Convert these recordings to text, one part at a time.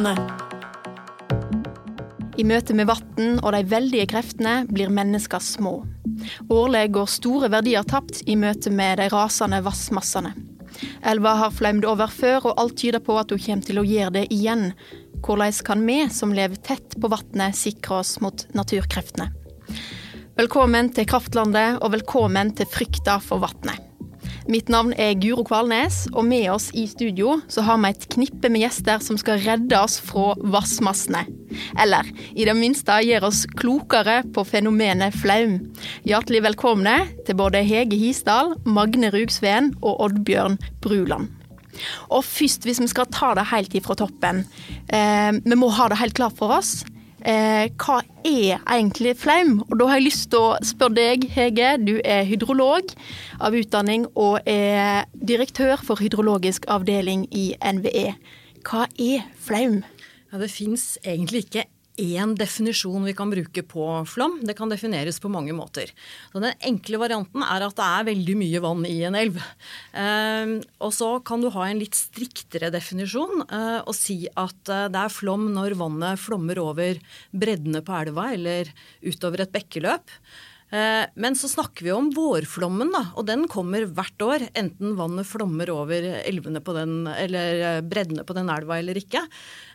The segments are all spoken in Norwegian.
Kraftlandet. I møte med vann og de veldige kreftene blir mennesker små. Årlig går store verdier tapt i møte med de rasende vassmassene. Elva har fløymt over før, og alt tyder på at hun kommer til å gjøre det igjen. Hvordan kan vi som lever tett på vannet, sikre oss mot naturkreftene? Velkommen til Kraftlandet, og velkommen til Frykta for vannet. Mitt navn er Guro Kvalnes, og med oss i studio så har vi et knippe med gjester som skal redde oss fra vassmassene. Eller i det minste gjøre oss klokere på fenomenet flaum. Hjertelig velkomne til både Hege Hisdal, Magne Rugsveen og Oddbjørn Bruland. Og først, hvis vi skal ta det helt ifra toppen. Eh, vi må ha det helt klart for oss eh, hva er egentlig flaum? Og da har jeg lyst til å spørre deg, Hege. Du er hydrolog av utdanning og er direktør for hydrologisk avdeling i NVE. Hva er flaum? Ja, det fins egentlig ikke én definisjon vi kan bruke på flom. Det kan defineres på mange måter. Så den enkle varianten er at det er veldig mye vann i en elv. Eh, og så kan du ha en litt striktere definisjon eh, og si at eh, det er flom når vannet flommer over breddene på elva eller utover et bekkeløp. Eh, men så snakker vi om vårflommen, da, og den kommer hvert år. Enten vannet flommer over elvene på den, eller eh, breddene på den elva eller ikke.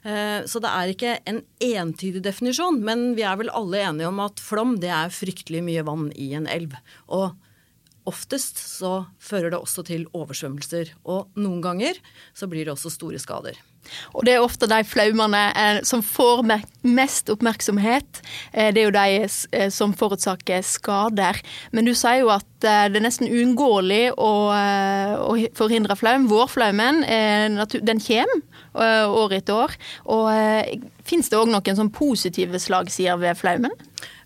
Eh, så det er ikke en entydig definisjon, men vi er vel alle enige om at flom det er fryktelig mye vann i en elv. Og oftest så fører det også til oversvømmelser. Og noen ganger så blir det også store skader. Og det er ofte de flaumene eh, som får mest oppmerksomhet. Eh, det er jo de eh, som forårsaker skader. Men du sier jo at det er nesten uunngåelig å, å, forhindre flaum. Vårflaumen den kommer år etter år. Og Fins det òg noen sånn positive slagsider ved flaumen?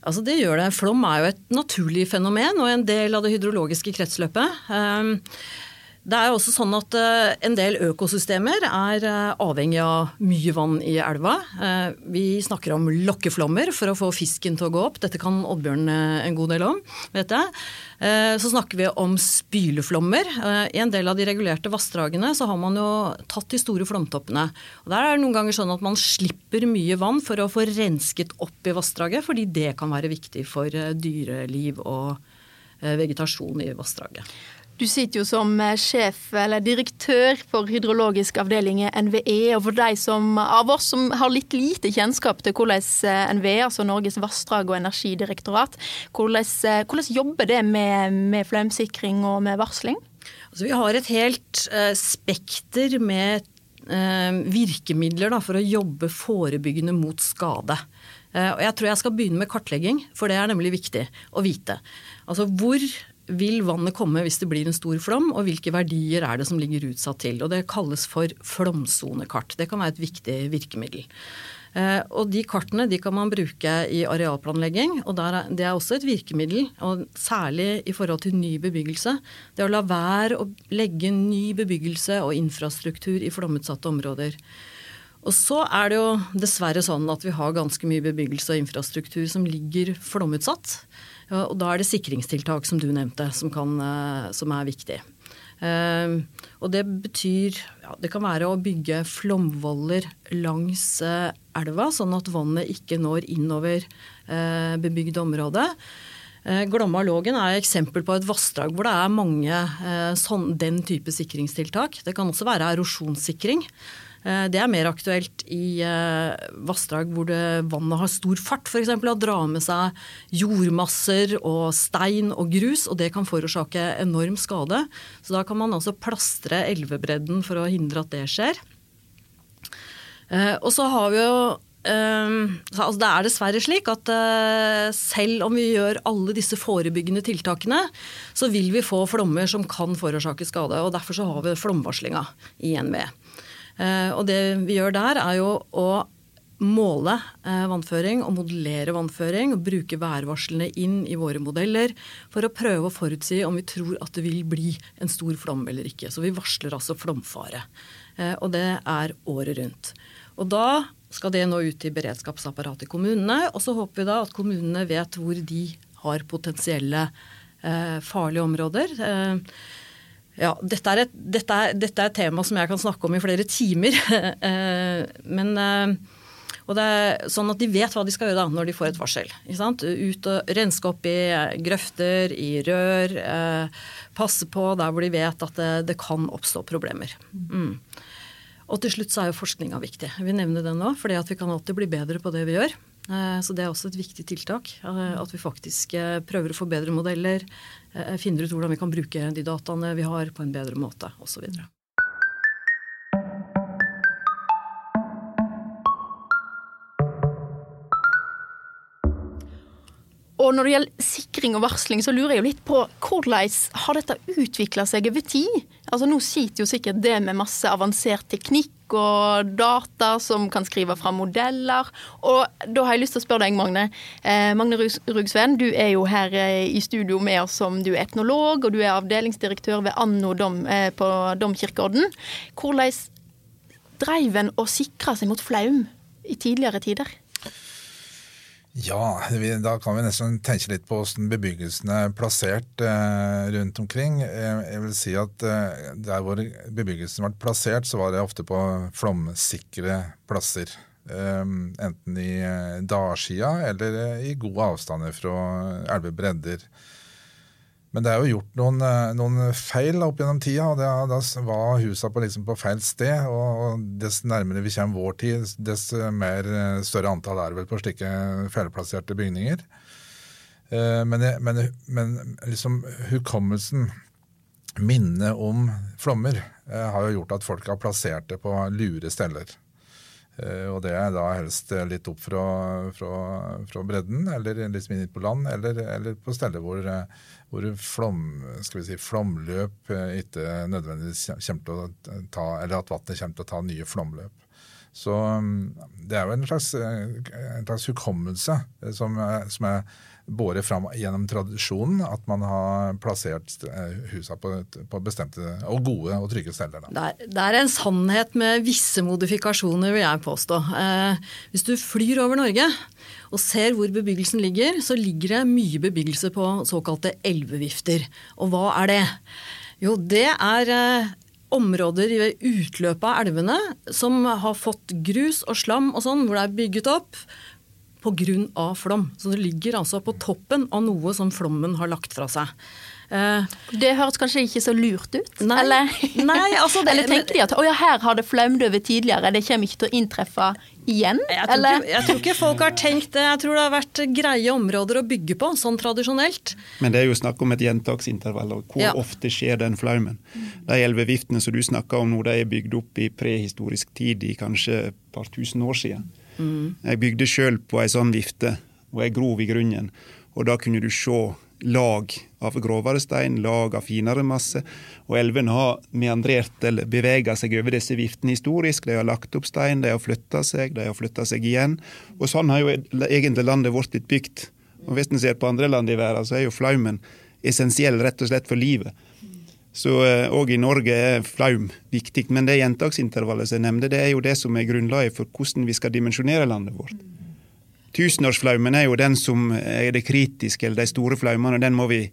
Altså det gjør det. Flom er jo et naturlig fenomen og en del av det hydrologiske kretsløpet. Det er også sånn at eh, En del økosystemer er eh, avhengig av mye vann i elva. Eh, vi snakker om lokkeflommer for å få fisken til å gå opp. Dette kan Oddbjørn en god del om, vet jeg. Så snakker vi om spyleflommer. I en del av de regulerte vassdragene så har man jo tatt de store flomtoppene. Og Der er det noen ganger sånn at man slipper mye vann for å få rensket opp i vassdraget, fordi det kan være viktig for dyreliv og vegetasjon i vassdraget. Du sitter jo som eh, sjef eller direktør for hydrologisk avdeling i NVE. Og for de som, av oss som har litt lite kjennskap til hvordan eh, NVE, altså Norges vassdrag- og energidirektorat, hvordan, eh, hvordan jobber det med, med flaumsikring og med varsling? Altså, vi har et helt uh, spekter med uh, virkemidler da, for å jobbe forebyggende mot skade. Uh, og jeg tror jeg skal begynne med kartlegging, for det er nemlig viktig å vite. Altså hvor vil vannet komme hvis det blir en stor flom, og hvilke verdier er det som ligger utsatt til. Og Det kalles for flomsonekart. Det kan være et viktig virkemiddel. Eh, og De kartene de kan man bruke i arealplanlegging, og er, det er også et virkemiddel. og Særlig i forhold til ny bebyggelse. Det å la være å legge ny bebyggelse og infrastruktur i flomutsatte områder. Og så er det jo dessverre sånn at vi har ganske mye bebyggelse og infrastruktur som ligger flomutsatt. Og da er det sikringstiltak, som du nevnte, som, kan, eh, som er viktig. Uh, og det betyr ja, Det kan være å bygge flomvoller langs uh, elva, sånn at vannet ikke når innover uh, bebygde område. Glomma Lågen er et eksempel på et vassdrag hvor det er mange sånn, den type sikringstiltak. Det kan også være erosjonssikring. Eh, det er mer aktuelt i eh, vassdrag hvor vannet har stor fart, f.eks. å dra med seg jordmasser og stein og grus, og det kan forårsake enorm skade. Så da kan man altså plastre elvebredden for å hindre at det skjer. Eh, og så har vi jo altså det er dessverre slik at selv om vi gjør alle disse forebyggende tiltakene, så vil vi få flommer som kan forårsake skade. og Derfor så har vi flomvarslinga i NVE. Eh, og det vi gjør der, er jo å måle eh, vannføring og modellere vannføring og bruke værvarslene inn i våre modeller for å prøve å forutsi om vi tror at det vil bli en stor flom eller ikke. Så vi varsler altså flomfare. Eh, og det er året rundt. Og da skal det nå ut i beredskapsapparatet i kommunene. Og så håper vi da at kommunene vet hvor de har potensielle farlige områder. Ja, dette er, et, dette, er, dette er, et, tema som jeg kan snakke om i flere timer. Eh, men og det er sånn at de vet hva de skal gjøre da, når de får et varsel. Ut og Renske opp i grøfter, i rør. Eh, passe på der hvor de vet at det, det kan oppstå problemer. Mm. Og til slutt så er jo forskninga viktig. Vi nevner den nå, fordi vi kan alltid bli bedre på det vi gjør. Eh, så det er også et viktig tiltak. Eh, at vi faktisk eh, prøver å få bedre modeller. Finner ut hvordan vi kan bruke de dataene vi har på en bedre måte osv. Og når det gjelder sikring og varsling, så lurer jeg jo litt på hvordan har dette utvikla seg over tid? Altså Nå sitter jo sikkert det med masse avansert teknikk og data som kan skrive fram modeller. Og da har jeg lyst til å spørre deg, Magne. Eh, Magne Rugsveen, du er jo her eh, i studio med oss som du er etnolog, og du er avdelingsdirektør ved Anno dom, eh, på Domkirkeorden. Hvordan dreiv en og sikra seg mot flaum i tidligere tider? Ja, da kan vi nesten tenke litt på hvordan bebyggelsen er plassert eh, rundt omkring. Eh, jeg vil si at eh, Der hvor bebyggelsen ble plassert, så var det ofte på flomsikre plasser. enten i dalsida eller i gode avstander fra elvebredder. Men det er jo gjort noen, eh, noen feil opp gjennom tida. og Da var husa på, liksom på, feil sted. og Dess nærmere vi kommer vår tid, dess mer eh, større antall er det vel på slike feilplasserte bygninger. Eh, men, men, men liksom hukommelsen, minnet om flommer, har jo gjort at folk har plassert det på lure steder. Og det er da helst litt opp fra, fra, fra bredden, eller litt inn på land, eller, eller på steder hvor hvor flom, si, flomløp eh, ikke nødvendigvis kommer til å ta, eller at vannet kommer til å ta nye flomløp. Så mm, det er jo en slags, eh, en slags hukommelse eh, som, som er båret fram gjennom tradisjonen at man har plassert husa på, på bestemte og gode og trygge steder. Det er, det er, en sannhet med visse modifikasjoner, vil jeg påstå. Eh, hvis du flyr over Norge, og ser hvor bebyggelsen ligger, så ligger det mye bebyggelse på såkalte elvevifter. Og hva er det? Jo, det er eh, områder ved utløpet av elvene som har fått grus og slam og sånn, hvor det er bygget opp pga. flom. Så det ligger altså på toppen av noe som flommen har lagt fra seg. Uh, det høres kanskje ikke så lurt ut? Nei, eller, nei, altså det, eller tenker de at å ja, her har det flaumd over tidligere, det kommer ikke til å inntreffe igjen? Jeg tror, ikke, jeg tror, ikke, folk har tenkt det. Jeg tror det har vært greie områder å bygge på, sånn tradisjonelt. Men det er jo snakk om et gjentaksintervall, og hvor ja. ofte skjer den flaumen? De elveviftene som du snakker om nå, de er bygd opp i prehistorisk tid, i kanskje et par tusen år siden. Mm. Jeg bygde sjøl på ei sånn vifte, og jeg grov i grunnen. Og da kunne du se lag av grovere stein, lag av finere masse. Og elvene har meandrert eller bevega seg over disse viftene historisk. De har lagt opp stein, de har flytta seg, de har flytta seg igjen. Og sånn har jo egentlig landet vårt blitt bygd. Og Hvis en ser på andre land i verden, så er jo flaumen essensiell rett og slett for livet. Så òg eh, i Norge er flaum viktig. Men det gjentaksintervallet som jeg nevnte, det er jo det som er grunnlaget for hvordan vi skal dimensjonere landet vårt. Tusenårsflaumen er jo den som er det kritiske, eller de store flaumene. Den må vi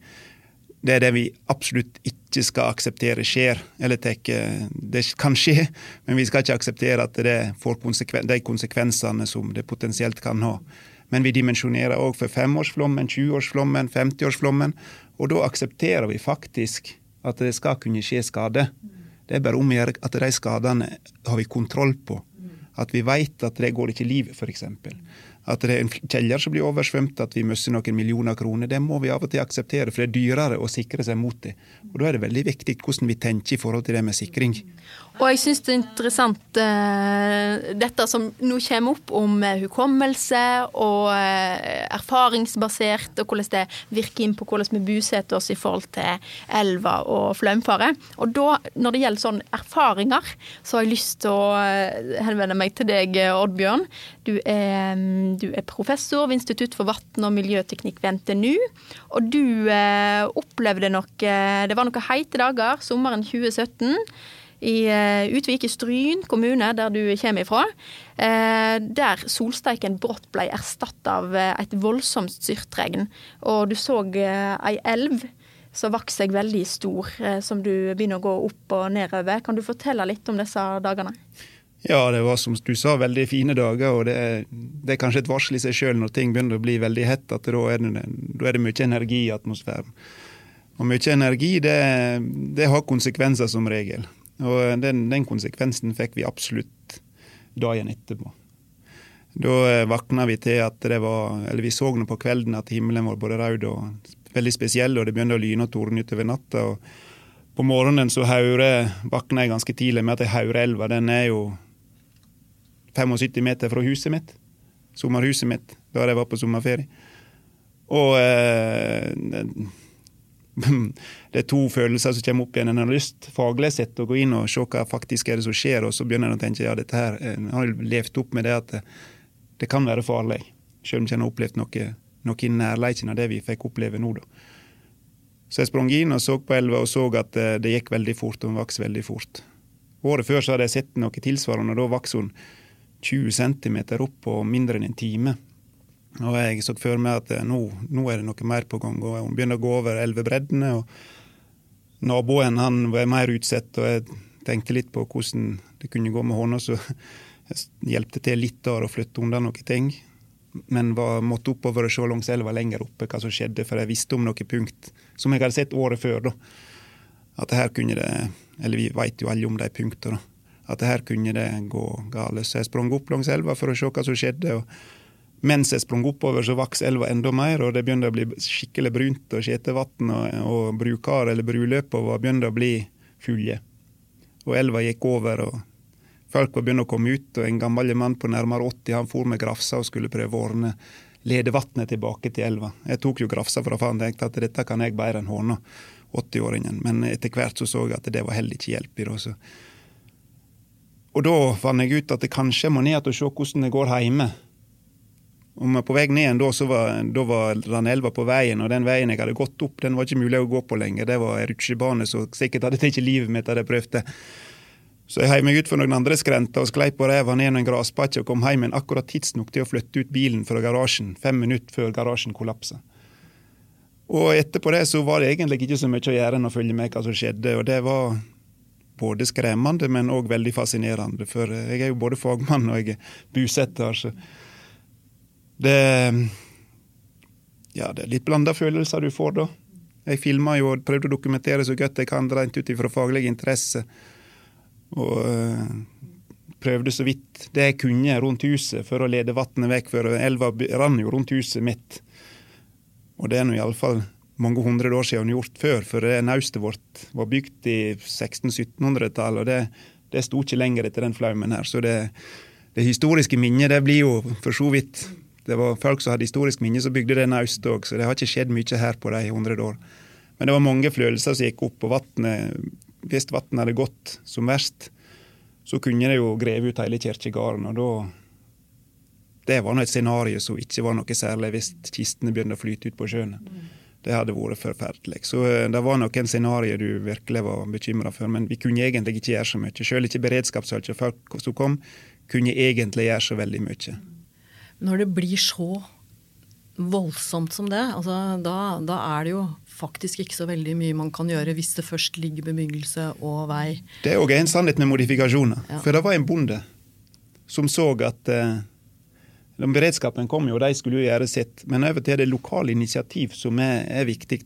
det er det vi absolutt ikke skal akseptere skjer. Eller tenke det kan skje, men vi skal ikke akseptere at det får konsekven de konsekvensene som det potensielt kan ha. Men vi dimensjonerer òg for femårsflommen, 20-årsflommen, 50-årsflommen. Og da aksepterer vi faktisk at det skal kunne skje skade. Det er bare om å gjøre at de skadene har vi kontroll på. At vi vet at det går ikke liv, f.eks. At det er en kjeller som blir oversvømt, at vi mister noen millioner kroner. Det må vi av og til akseptere, for det er dyrere å sikre seg mot det. Og Da er det veldig viktig hvordan vi tenker i forhold til det med sikring. Og jeg syns det er interessant uh, dette som nå kommer opp om uh, hukommelse og uh, erfaringsbasert, og hvordan det virker inn på hvordan vi bosetter oss i forhold til elva og flomfare. Og da, når det gjelder sånne erfaringer, så har jeg lyst til å henvende meg til deg, Oddbjørn. Du er, du er professor ved Institutt for vann og miljøteknikk ved NTNU. Og du opplevde nok Det var noen heite dager sommeren 2017 i uh, Utvik i Stryn kommune, der du kommer ifra. Uh, der solsteiken brått ble erstatta av uh, et voldsomt styrtregn. Og du så ei elv som vokser seg veldig stor, eh, som du begynner å gå opp og nedover. Kan du fortelle litt om disse dagene? Ja, det var som du sa, veldig fine dager. og Det er, det er kanskje et varsel i seg sjøl når ting begynner å bli veldig hett, at da er det, da er det mye energi i atmosfæren. Og mye energi, det, det har konsekvenser som regel. Og den, den, konsekvensen fikk vi absolutt dagen etterpå. Da vakna våkna vi til at det var Eller vi så nå på kvelden at himmelen var både rød og veldig spesiell, og det begynte å lyne og tordne utover natta. og På morgenen så hører, våkna jeg ganske tidlig med at Haurelva den er jo 75 meter fra huset mitt. Sommerhuset mitt, da jeg var på sommerferie. Og eh, det er to følelser som kommer opp igjen. En har lyst faglig sett å gå inn og se hva faktisk er det som skjer, og så begynner en å tenke ja, dette her, en har levd opp med det at det, kan være farlig. Selv om en har opplevd noe, noe i nærheten av det vi fikk oppleve nå. da. Så jeg sprang inn og så på elva og så at eh, det gikk veldig fort, og hun vokste veldig fort. Året før så hadde jeg sett noe tilsvarende, og da vokste hun 20 cm opp på mindre enn en time. Og jeg så for meg at eh, nå, nå, er det noe mer på gang. og Hun begynner å gå over elvebreddene. og Naboen han var mer utsatt, og jeg tenkte litt på hvordan det kunne gå med henne. Så jeg hjelpte til litt der og flytte unna noen ting. Men var, måtte oppover og se langs elva lenger oppe hva som skjedde, for jeg visste om noen punkt som jeg hadde sett året før. da. At her kunne det Eller vi veit jo alle om de punktene. At her kunne det gå galt. Så jeg sprang opp langs elva for å se hva som skjedde. og mens jeg sprang oppover, så vokste elva enda mer, og det begynte å bli skikkelig brunt. Og skjetevann og, og brukar eller bruløpa begynte å bli fulle. Og elva gikk over, og folk var begynt å komme ut. Og en gammel mann på nærmere 80 han for med grafsa og skulle prøve å ordne lede vannet tilbake til elva. Jeg tok jo grafsa fra faren og tenkte at dette kan jeg bedre enn hånda, 80-åringen. Men etter hvert så så jeg at det var heller ikke hjelp i det. Og da fant jeg ut at det kanskje må ned og se hvordan det går hjemme. Om på vei ned igjen da, så var, da var Ranelva på veien, og den veien jeg hadde gått opp, den var ikke mulig å gå på lenger. Det var ei rutsjebane så sikkert hadde tatt livet mitt hadde jeg prøvd det. Så jeg heiv meg ut for noen andre skrenter og sklei på ræva ned en grasbakke og kom hjem igjen akkurat tidsnok til å flytte ut bilen fra garasjen, fem minutter før garasjen kollapsa. Og etterpå det så var det egentlig ikke så mye å gjøre enn å følge med hva som skjedde, og det var både skremmende, men òg veldig fascinerende. For jeg er jo både fagmann og jeg er bosetter. så det Ja, det er litt blanda følelser du får, da. Jeg filma jo og prøvde å dokumentere så godt jeg kan rent ut ifra faglig interesse. Og øh, prøvde så vidt det jeg kunne rundt huset for å lede vannet vekk, for elva rant jo rundt huset mitt. Og det er nå iallfall mange hundre år siden gjort før, for naustet vårt var bygd i 1600-1700-tallet, og det, det sto ikke lenger etter den flaumen her. Så det, det historiske minnet det blir jo for så vidt det var folk som hadde historisk minne som bygde det naust òg, så det har ikke skjedd mye her på de hundre år. Men det var mange følelser som gikk opp, og vattnet, hvis vannet hadde gått som verst, så kunne det jo greve ut hele kirkegården, og da Det var nå et scenario som ikke var noe særlig hvis kistene begynte å flyte ut på sjøen. Det hadde vært forferdelig. Så eh, det var noen scenarioer du virkelig var bekymra for, men vi kunne egentlig ikke gjøre så mye. Selv ikke beredskapsfolk som kom, kunne egentlig gjøre så veldig mye. Når det blir så voldsomt som det, altså, da, da, er det jo faktisk ikke så veldig mye man kan gjøre hvis det først ligger bebyggelse og vei. Det er òg en sannhet med modifikasjoner. Ja. For det var en bonde som så at eh, Beredskapen kom jo, og de skulle jo gjøre sitt. Men over til det lokale initiativ som er, er viktig.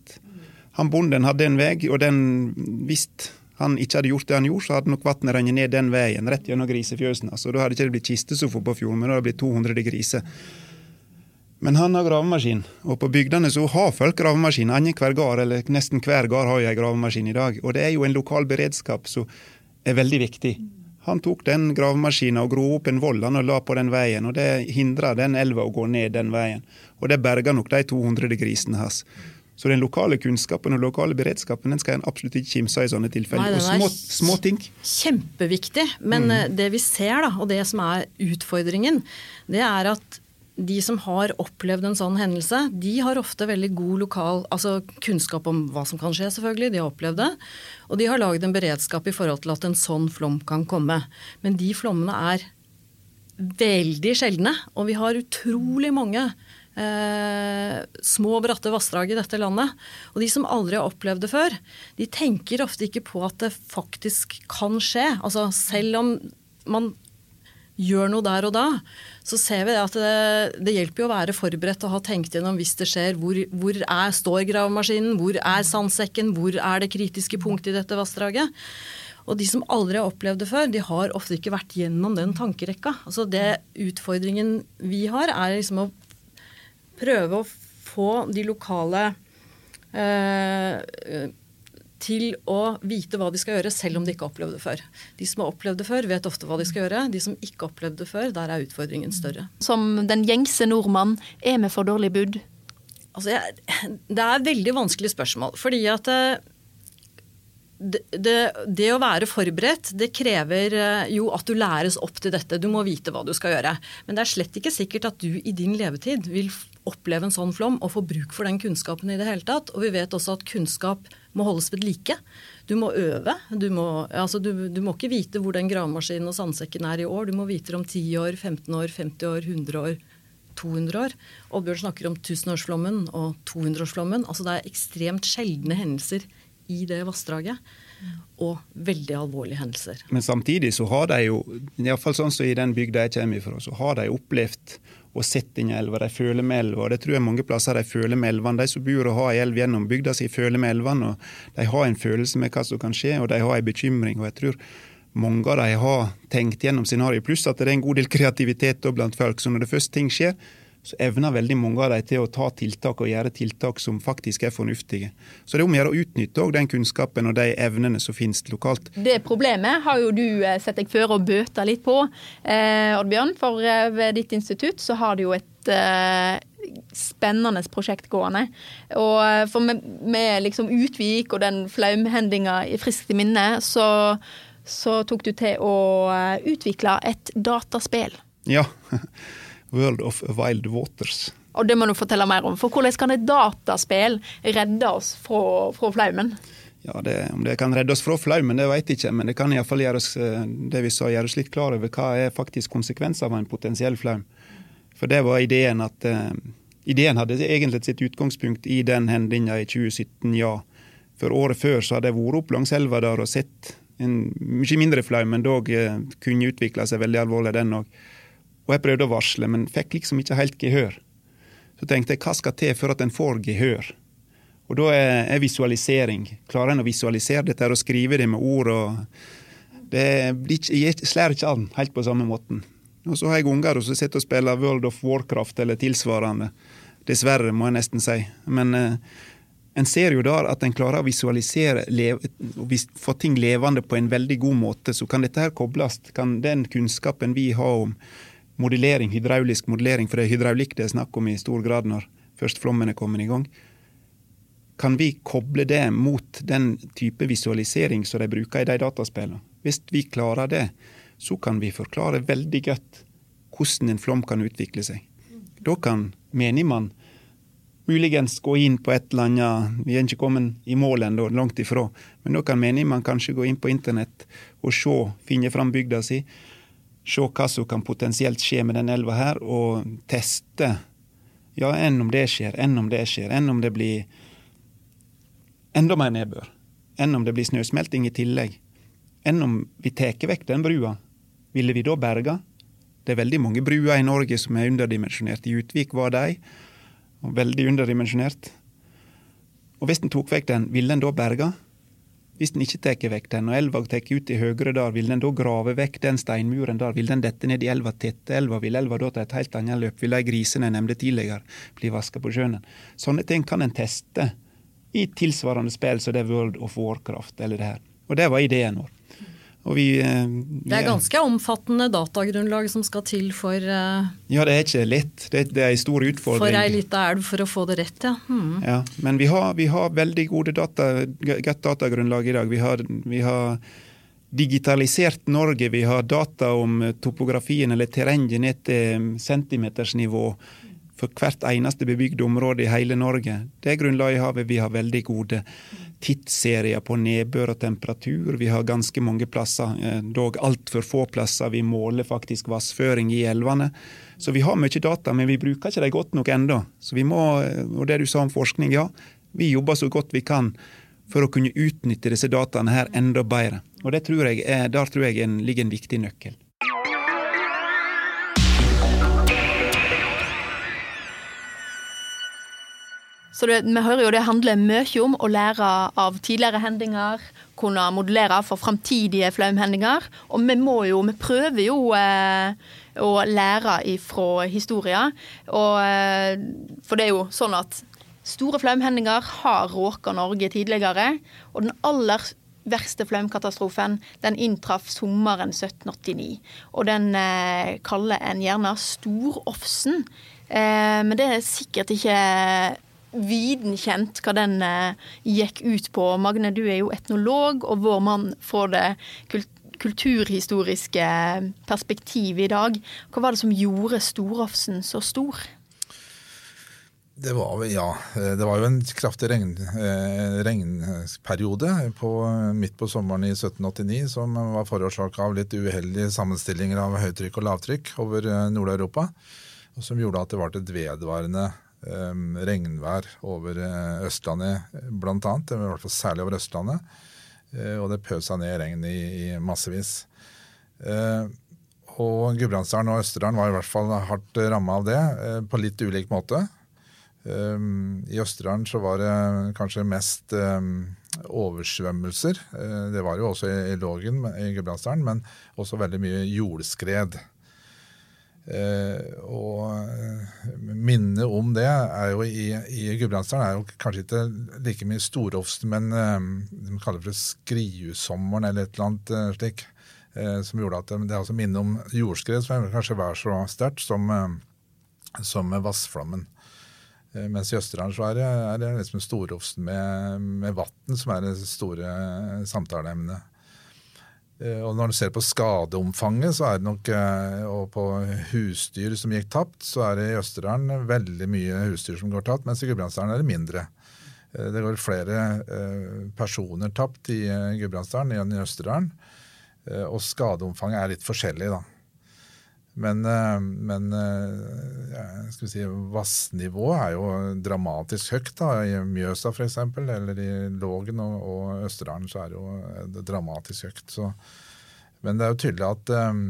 Han Bonden hadde en vei, og den visste han ikke hadde gjort det han gjorde, så hadde nok vannet rent ned den veien, rett gjennom grisefjøsene. Så da hadde ikke det blitt kistesofa på fjorden, men det hadde blitt 200 griser. Men han har gravemaskin, og på bygdene så har folk gravemaskin. Annenhver gard, eller nesten hver gard har jo en gravemaskin i dag. Og det er jo en lokal beredskap som er veldig viktig. Han tok den gravemaskinen og grov opp en voll og la på den veien, og det hindra den elva å gå ned den veien. Og det berga nok de 200 grisene hans. Så den lokale kunnskapen og lokale beredskapen den skal en absolutt ikke kimse av i sånne tilfeller. og små, små, ting. Kjempeviktig. Men mm. Eh, det vi ser, da, og det som er utfordringen, det er at de som har opplevd en sånn hendelse, de har ofte veldig god lokal altså kunnskap om hva som kan skje, selvfølgelig. De har opplevd det. Og de har laget en beredskap i forhold til at en sånn flom kan komme. Men de flommene er veldig sjeldne. Og vi har utrolig mange eh, små, bratte vassdrag i dette landet. Og de som aldri har opplevd det før, de tenker ofte ikke på at det faktisk kan skje. Altså selv om man gjør noe der og da, så ser vi at det, det hjelper jo å være forberedt og ha tenkt gjennom hvis det skjer. Hvor, hvor er, står gravemaskinen? Hvor er sandsekken? Hvor er det kritiske punktet i dette vassdraget? Og de som aldri har opplevd det før, de har ofte ikke vært gjennom den tankerekka. Altså det Utfordringen vi har, er liksom å prøve å få de lokale eh, til å vite hva de skal gjøre, selv om de ikke har opplevd det før. De som har opplevd det før, vet ofte hva de skal gjøre. De som ikke har opplevd det før, der er utfordringen større. Som den gjengse nordmann, er vi for dårlig budd? Altså, jeg, det er veldig vanskelig spørsmål. Fordi at eh, det, det, det, å være forberedt, det krever eh, jo at du læres opp til dette. Du må vite hva du skal gjøre. Men det er slett ikke sikkert at du i din levetid vil oppleve en sånn flom og få bruk for den kunnskapen i det hele tatt. Og vi vet også at kunnskap må holdes ved like. Du må øve. Du må, altså du, du må ikke vite hvor den gravemaskinen og sandsekken er i år. Du må vite det om 10 år, 15 år, 50 år, 100 år. 200 år. Oddbjørn snakker om tusenårsflommen og 200-årsflommen. Altså det er ekstremt sjeldne hendelser i det vassdraget. Og veldig alvorlige hendelser. Men samtidig så har de jo, iallfall sånn som i den bygda jeg kommer fra, så har de opplevd og sett inn i elva. De føler med elva. Det tror jeg mange plasser de føler med elvene. De som bor og har ei elv gjennom bygda si, føler med elvene. De har en følelse med hva som kan skje, og de har en bekymring. og jeg tror mange av de har tenkt gjennom scenarioet, pluss at det er en god del kreativitet blant folk. Så når det først ting skjer, så evner veldig mange av dem til å ta tiltak og gjøre tiltak som faktisk er fornuftige. Så det er om å gjøre å utnytte den kunnskapen og de evnene som finnes lokalt. Det problemet har jo du eh, sett deg før å bøte litt på, eh, Oddbjørn. For eh, ved ditt institutt så har du jo et eh, spennende prosjekt gående. Og eh, for med, med liksom Utvik og den flaumhendinga friskt i minne, så, så tok du til å utvikle et dataspill. Ja. World of Wild Waters. Og Det må du fortelle mer om. For Hvordan kan et dataspill redde oss fra, fra flaumen? Ja, det, Om det kan redde oss fra flaumen, det vet jeg ikke, men det kan iallfall gjøre oss eh, det vi sa, gjøre oss litt klar over hva er faktisk konsekvenser av en potensiell flaum. For det var ideen at uh, Ideen hadde egentlig sitt utgangspunkt i den hendinga i 2017, ja. For året før så hadde jeg vært opp langs elva der og sett en mye mindre flaum, men dog uh, kunne utvikle seg veldig alvorlig, den òg. Og jeg prøvde å varsle, men fikk liksom ikke helt gehør. Så tenkte jeg hva skal til for at en får gehør? Og da er visualisering. Klarer en å visualisere dette og skrive det med ord? og det, slår ikke an helt på samme måten. Og så har jeg unger som sitter og spiller World of Warcraft eller tilsvarende. Dessverre, må jeg nesten si. Men eh, en ser jo da at en klarer å visualisere og få ting levende på en veldig god måte. Så kan dette her kobles. Kan den kunnskapen vi har om modellering, hydraulisk modellering, for det er hydraulikk det er snakk om i stor grad når først flommen er kommet i gang. Kan vi koble det mot den type visualisering som de bruker i de dataspillene? Hvis vi klarer det, så kan vi forklare veldig godt hvordan en flom kan utvikle seg. Da kan menigmann muligens gå inn på et eller annet Vi er ikke kommet i mål ennå, langt ifra. Men da kan menigmann kanskje gå inn på internett og se, finne fram bygda si se hva som kan potensielt skje med den elva her, og teste. Ja, enn om det skjer, enn om det skjer, enn om det blir enda mer nedbør. Enn om det blir snøsmelting i tillegg. Enn om vi tar vekk den brua. Ville vi da berga? Det er veldig mange bruer i Norge som er underdimensjonert. I Utvik var de, veldig underdimensjonert. Og hvis en tok vekk den, ville en da berga? Hvis en ikke tar vekk den, og elva tar ut i høyre der, vil den da grave vekk den steinmuren der? Vil den dette ned i elva, tette elva? Vil elva da ta et helt annet løp? Vil de grisene jeg nevnte tidligere, bli vaska på sjøen? Sånne ting kan en teste i tilsvarende spill som det er World of Warcraft eller det her. Og det var ideen vår. Vi, vi, det er ganske omfattende datagrunnlag som skal til for uh, Ja, det er ikke lett. Det, det er en stor utfordring. For ei lita elv for å få det rett, ja. Hmm. ja men vi har, vi har veldig gode data, godt datagrunnlag i dag. Vi har, vi har, digitalisert Norge. Vi har data om topografien eller terrenget ned til centimetersnivå. For hvert eneste bebygde område i hele Norge. Det er grunnlaget i havet. Vi har veldig gode tidsserier på nedbør og temperatur. Vi har ganske mange plasser, eh, dog altfor få plasser. Vi måler faktisk vannføring i elvene. Så vi har mye data, men vi bruker ikke de godt nok ennå. Så vi må, eh, og det du sa om forskning, ja. Vi jobber så godt vi kan for å kunne utnytte disse dataene her enda bedre. Og tror er, Der tror jeg ligger en viktig nøkkel. Så det, vi hører jo det handler mye om å lære av tidligere hendinger, kunne modellere for framtidige flaumhendinger. Og vi må jo, vi prøver jo eh, å lære fra historien. Og, eh, for det er jo sånn at store flaumhendinger har råka Norge tidligere. Og den aller verste flaumkatastrofen den inntraff sommeren 1789. Og den eh, kaller en gjerne Storofsen. Eh, men det er sikkert ikke viden kjent hva den eh, gikk ut på. Magne, du er jo etnolog og vår mann får det kulturhistoriske perspektivet i dag. Hva var det som gjorde Storofsen så stor? Det var, ja, det var jo en kraftig regn, eh, regnperiode på, midt på sommeren i 1789 som var forårsaka av litt uheldige sammenstillinger av høytrykk og lavtrykk over eh, Nord-Europa. Som gjorde at det ble et vedvarende um, regnvær over uh, Østlandet bl.a. I hvert fall særlig over Østlandet. Uh, og det pøsa ned regn i, i massevis. Uh, og Gudbrandsdalen og Østerdalen var i hvert fall hardt ramma av det, på litt ulik måte. I Østerdalen så var det kanskje mest oversvømmelser. det var jo også i Lågen i Gudbrandsdalen, men også veldig mye jordskred. Eh, og eh, minnet om det er jo i, i Gudbrandsdalen er jo kanskje ikke like mye storofst, men eh, de kaller det for skriusommeren eller et eller annet eh, slik. Som gjorde at Det er altså minnet om jordskred som kanskje var så sterkt som, som vassflommen. Mens i Østerdalen så det, er det liksom storofsen med, med vann som er det store samtaleemnet. Eh, og når du ser på skadeomfanget så er det nok, eh, og på husdyr som gikk tapt, så er det i Østerdalen veldig mye husdyr som går tapt, mens i Gudbrandsdalen er det mindre. Eh, det går flere personer tapt i Gudbrandsdalen enn i Østerdalen. Og skadeomfanget er litt forskjellig, da. Men, eh, men ja, skal vi si, vassnivået er jo dramatisk høyt. da, I Mjøsa f.eks., eller i Lågen og, og Østerdalen så er det jo dramatisk høyt. Så, men det er jo tydelig at um,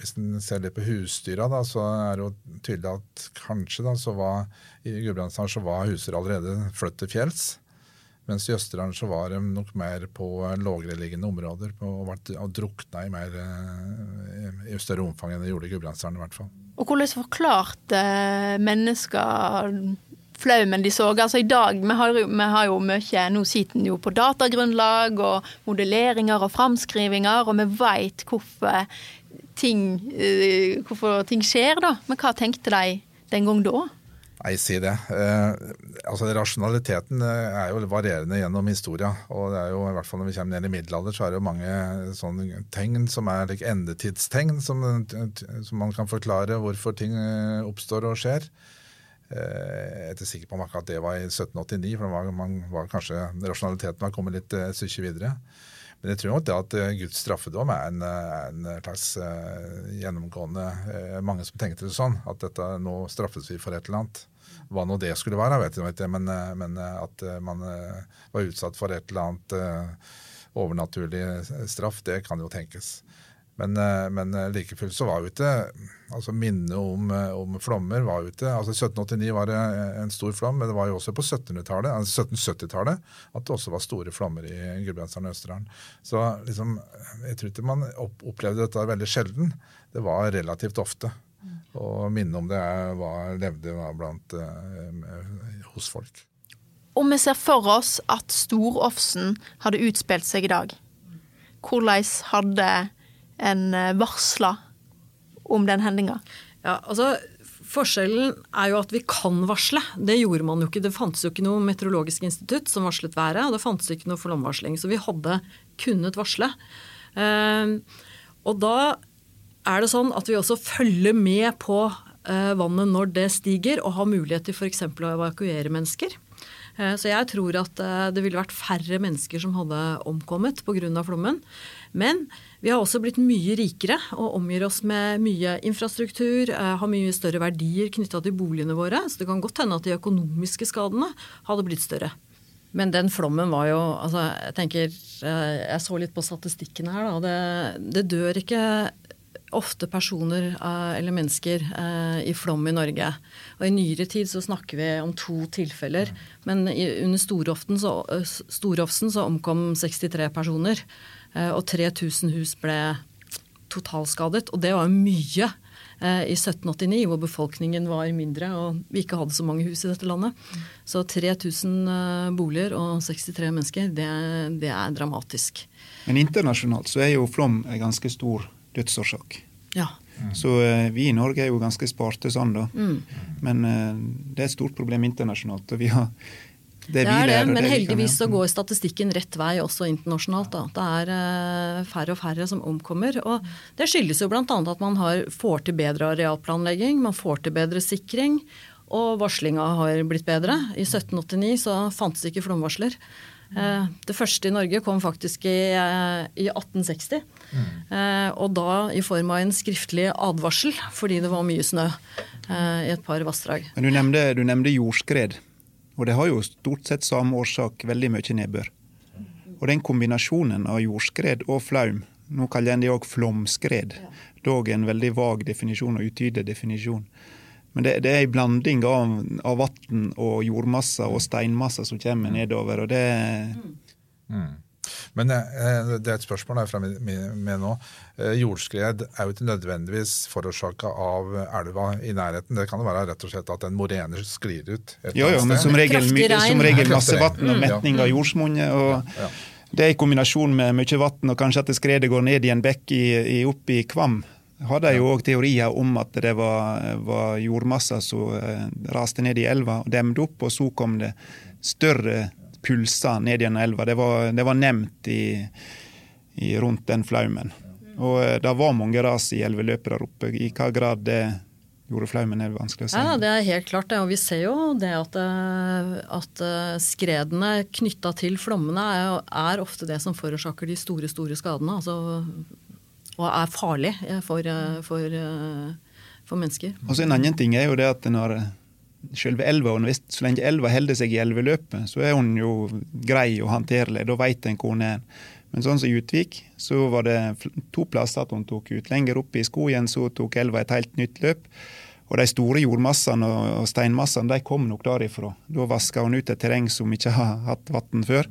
hvis en ser litt på husdyra, da, så er det jo tydelig at kanskje da, så var, i Gudbrandsdalen så var husdyr allerede flyttet til fjells. Mens i Østerdalen så var de nok mer på lågreliggende områder og, og drukna i, mer, eh, i større omfang enn de gjorde i Gudbrandsdalen i hvert fall. Og hvordan forklarte mennesker flaumen de så? Altså i dag, Vi har, vi har jo mye Nå sitter den jo på datagrunnlag og modelleringer og framskrivinger, og vi veit hvorfor eh, hvorfor ting skjer, da. Men hva tenkte de den gang da? Nei, si det. Eh, altså Rasjonaliteten eh, er jo varierende gjennom historia. Og det er jo, i hvert fall når vi kommer ned i middelalder, så er det jo mange sånne tegn som er like endetidstegn, som, som, man kan forklare hvorfor ting eh, oppstår og skjer. Eh, jeg er ikke sikker på om akkurat det var i 1789, for var, man var kanskje rasjonaliteten var kommet litt et stykke videre. Men jeg tror nok det at eh, Guds straffedom er en, eh, en slags uh, gjennomgående uh, Mange som tenkte det sånn, at dette, nå straffes vi for et eller annet. Hva nå det skulle være, vet jeg ikke, men, men at man var utsatt for et eller annet overnaturlig straff, det kan jo tenkes. Men, eh, men eh, like fullt så var jo ikke altså Minnet om, eh, om, flommer var jo ikke altså 1789 var det en stor flom, men det var jo også på 1770-tallet altså 1770-tallet at det også var store flommer i Gudbrandsdalen og Østerdalen. Så liksom, jeg tror ikke man opplevde dette veldig sjelden. Det var relativt ofte. Og minne om det var, levde blant, hos folk. Om vi ser for oss at Storofsen hadde utspilt seg i dag, hvordan hadde en eh, varsla om den hendinga? Ja, altså Forskjellen er jo at vi kan varsle. Det gjorde man jo ikke. Det fantes jo ikke noe meteorologisk institutt som varslet været, og det fantes ikke noe flomvarsling. Så vi hadde kunnet varsle. Ehm, og da er det sånn at vi også følger med på eh, vannet når det stiger, og har mulighet til f.eks. å evakuere mennesker. Eh, så jeg tror at det ville vært færre mennesker som hadde omkommet pga. flommen. Men vi har også blitt mye rikere og omgir oss med mye infrastruktur, har mye større verdier knytta til boligene våre. Så det kan godt hende at de økonomiske skadene hadde blitt større. Men den flommen var jo altså, Jeg tenker, jeg så litt på statistikken her. Da. Det, det dør ikke ofte personer eh, eller mennesker eh, i flom i Norge. Og I nyere tid så snakker vi om to tilfeller. Men under Storoften så, eh, Storofsen så omkom 63 personer. Og 3000 hus ble totalskadet. Og det var mye i 1789, hvor befolkningen var mindre og vi ikke hadde så mange hus i dette landet. Så 3000 boliger og 63 mennesker, det, det er dramatisk. Men internasjonalt så er jo flom ganske stor dødsårsak. Ja. Så uh, vi i Norge er jo ganske sparte sånn, da. Mm. Men uh, det er et stort problem internasjonalt. og vi har det, det er det, men heldigvis så går statistikken rett vei også internasjonalt. Da. Det er uh, færre og færre som omkommer. og Det skyldes jo bl.a. at man har, får til bedre arealplanlegging, man får til bedre sikring. Og varslinga har blitt bedre. I 1789 så fantes ikke flomvarsler. Eh, det første i Norge kom faktisk i, eh, i 1860. Mm. Og da i form av en skriftlig advarsel fordi det var mye snø i et par vassdrag. Men du nevnte, du nevnte jordskred. Og det har jo stort sett samme årsak, veldig mye nedbør. Og den kombinasjonen av jordskred og flaum, nå kaller en det òg flomskred, dog en veldig vag definisjon og utydelig definisjon. Men det, det er en blanding av, av vann og jordmasser og steinmasser som kommer nedover. og det... Mm. Men eh, det er et spørsmål jeg er med nå. Eh, jordskred er jo ikke nødvendigvis forårsaka av elva i nærheten. Det kan jo være rett og slett at en morene sklir ut. Jo, jo, men som regel, som regel masse vann og metning av jordsmonnet. og ja, ja. Det er i kombinasjon med mye vann og kanskje at skredet går ned i en bekk i, i, opp i Kvam hadde jo òg teorier om at det var, var jordmasser som eh, raste ned i elva og demde opp, og så kom det større pulser ned gjennom elva. Det var, det var nevnt i, i, rundt den flaumen. Og eh, det var mange ras i elveløpet der oppe. I hva grad det gjorde flaumen, er vanskelig å si. Ja, Det er helt klart det. Og vi ser jo det at, eh, at skredene knytta til flommene er, er, ofte det som forårsaker de store, store skadene. Altså og er farlig eh, for, eh, for, eh, for mennesker. Og så En annen ting er jo det at når selve elva, så lenge elva holder seg i elveløpet, så er hun jo grei og håndterlig. Da vet en hvor hun er. Men sånn som Utvik, så var det to plasser at hun tok ut. Lenger oppe i skogen så tok elva et helt nytt løp. Og de store jordmassene og steinmassene de kom nok derifra. Da vaska hun ut et terreng som ikke har hatt vann før,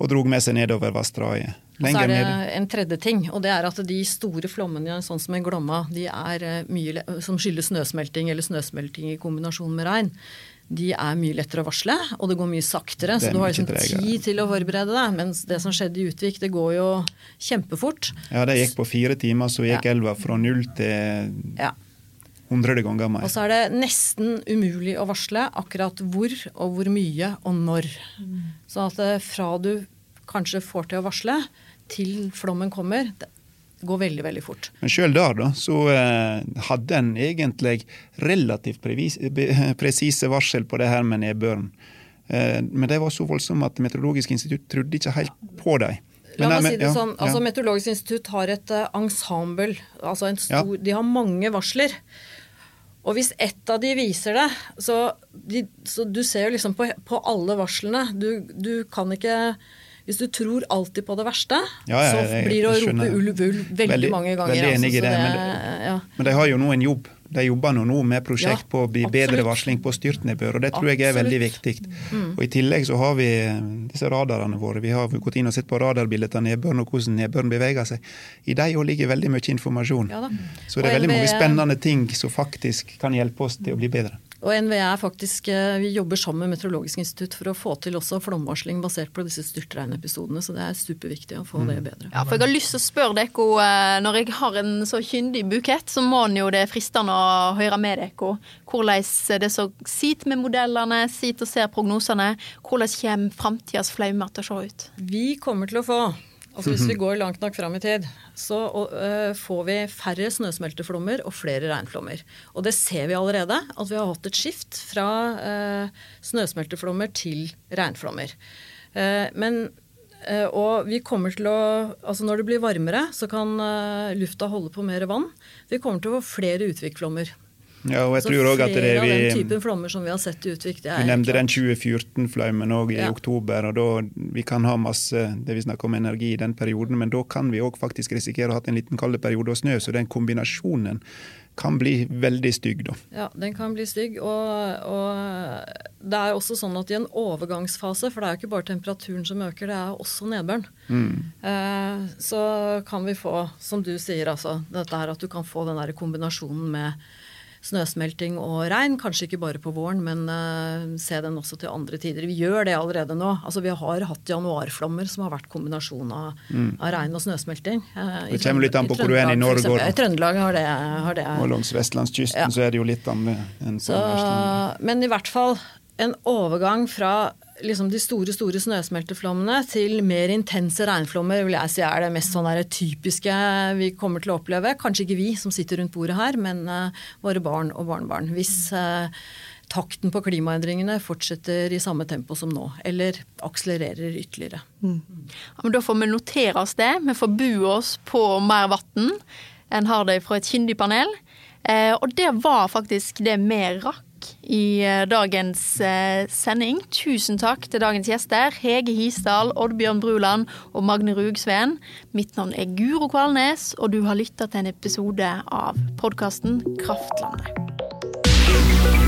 og drog med seg nedover vassdraget. Og så er det en tredje ting, og det er at de store flommene sånn som i Glomma, de er eh, mye, som skyldes snøsmelting eller snøsmelting i kombinasjon med regn, de er mye lettere å varsle, og det går mye saktere. Så du har liksom tid til å forberede deg. Mens det som skjedde i Utvik, det går jo kjempefort. Ja, det gikk på fire timer, så gikk ja. elva fra null til ja. 100 ganger mer. Og så er det nesten umulig å varsle akkurat hvor og hvor mye og når. Mm. Så at eh, fra du kanskje får til å varsle, til flommen kommer, det går veldig veldig fort. Men sjøl der da, så eh, hadde en egentlig relativt presise varsel på det her med nedbøren. Eh, men de var så voldsomme at Meteorologisk institutt trodde ikke helt på dem. La meg si det sånn, altså Meteorologisk institutt har et uh, ensemble. altså stor, ja. De har mange varsler. Og hvis ett av de viser det, så, de, så du ser jo liksom på, på alle varslene. Du, du kan ikke hvis du tror alltid på det verste, ja, ja, så blir det å rope ulv, ulv veldig, veldig, mange ganger. Veldig enig altså, i det, det, men, ja. men de har jo nå en jobb. De jobber nå med prosjekt på å bli absolutt. bedre varsling på styrtnedbør, og det tror jeg er veldig viktig. Mm. Og I tillegg så har vi disse radarene våre. Vi har gått inn og sett på radarbildet av nedbøren og hvordan nedbøren beveger seg. I dem ligger veldig mye informasjon. Så det er veldig mange spennende ting som faktisk kan hjelpe oss til å bli bedre. Og NVE er faktisk, eh, vi jobber sammen med Meteorologisk institutt for å få til også flomvarsling basert på disse styrtregnepisodene. Så det er superviktig å få mm. det bedre. Ja, for Jeg har lyst til å spørre dere, eh, når jeg har en så kyndig bukett, så må en jo det fristende å høre med dere hvordan det så sitter med modellene, sitter og ser prognosene. Hvordan kommer framtidas flaumer til å se ut? Vi kommer til å få Altså Hvis vi går langt nok fram i tid, så uh, får vi færre snøsmelteflommer og flere regnflommer. Og det ser vi allerede, at vi har hatt et skift fra uh, snøsmelteflommer til regnflommer. Uh, men og vi kommer til å Altså når det blir varmere, så kan lufta holde på mer vann. Vi kommer til å få flere utvikflommer. Ja, og jeg så tror også at det er vi, av den typen flommer som vi har sett i Utvik. vi nevnte den 2014-flommen òg i ja. oktober. og da, Vi kan ha masse det vi snakker om energi i den perioden, men da kan vi òg faktisk risikere å ha en liten kald periode og snø. Så den kombinasjonen kan bli veldig stygg, da. Ja, den kan bli stygg. Og, og, det er også sånn at i en overgangsfase, for det er jo ikke bare temperaturen som øker, det er også nedbøren, mm. eh, så kan vi få, som du sier, altså, dette her at du kan få den der kombinasjonen med snøsmelting og regn. Kanskje ikke bare på våren, men uh, se den også til andre tider. Vi gjør det allerede nå. Altså, vi har hatt januarflommer som har vært kombinasjon av, mm. av regn og snøsmelting. Uh, det kommer litt an på hvor du er i Norge. I Trøndelag har det, har det Og langs vestlandskysten ja. så er det jo litt an på Vestlandet. Men i hvert fall en overgang fra liksom de store store snøsmelteflommene til mer intense regnflommer vil jeg si er det mest sånn typiske vi kommer til å oppleve. Kanskje ikke vi som sitter rundt bordet her, men uh, våre barn og barnebarn. Hvis uh, takten på klimaendringene fortsetter i samme tempo som nå, eller akselererer ytterligere. Mm. Ja, da får vi notere oss det. Vi får bu oss på mer vann enn har det fra et kyndig panel. Eh, og det var faktisk det vi rakk i eh, dagens eh, sending. Tusen takk til dagens gjester, Hege Hisdal, Oddbjørn Bruland og Magne Rugsveen. Mitt navn er Guro Kvalnes, og du har lytta til en episode av podkasten Kraftlandet.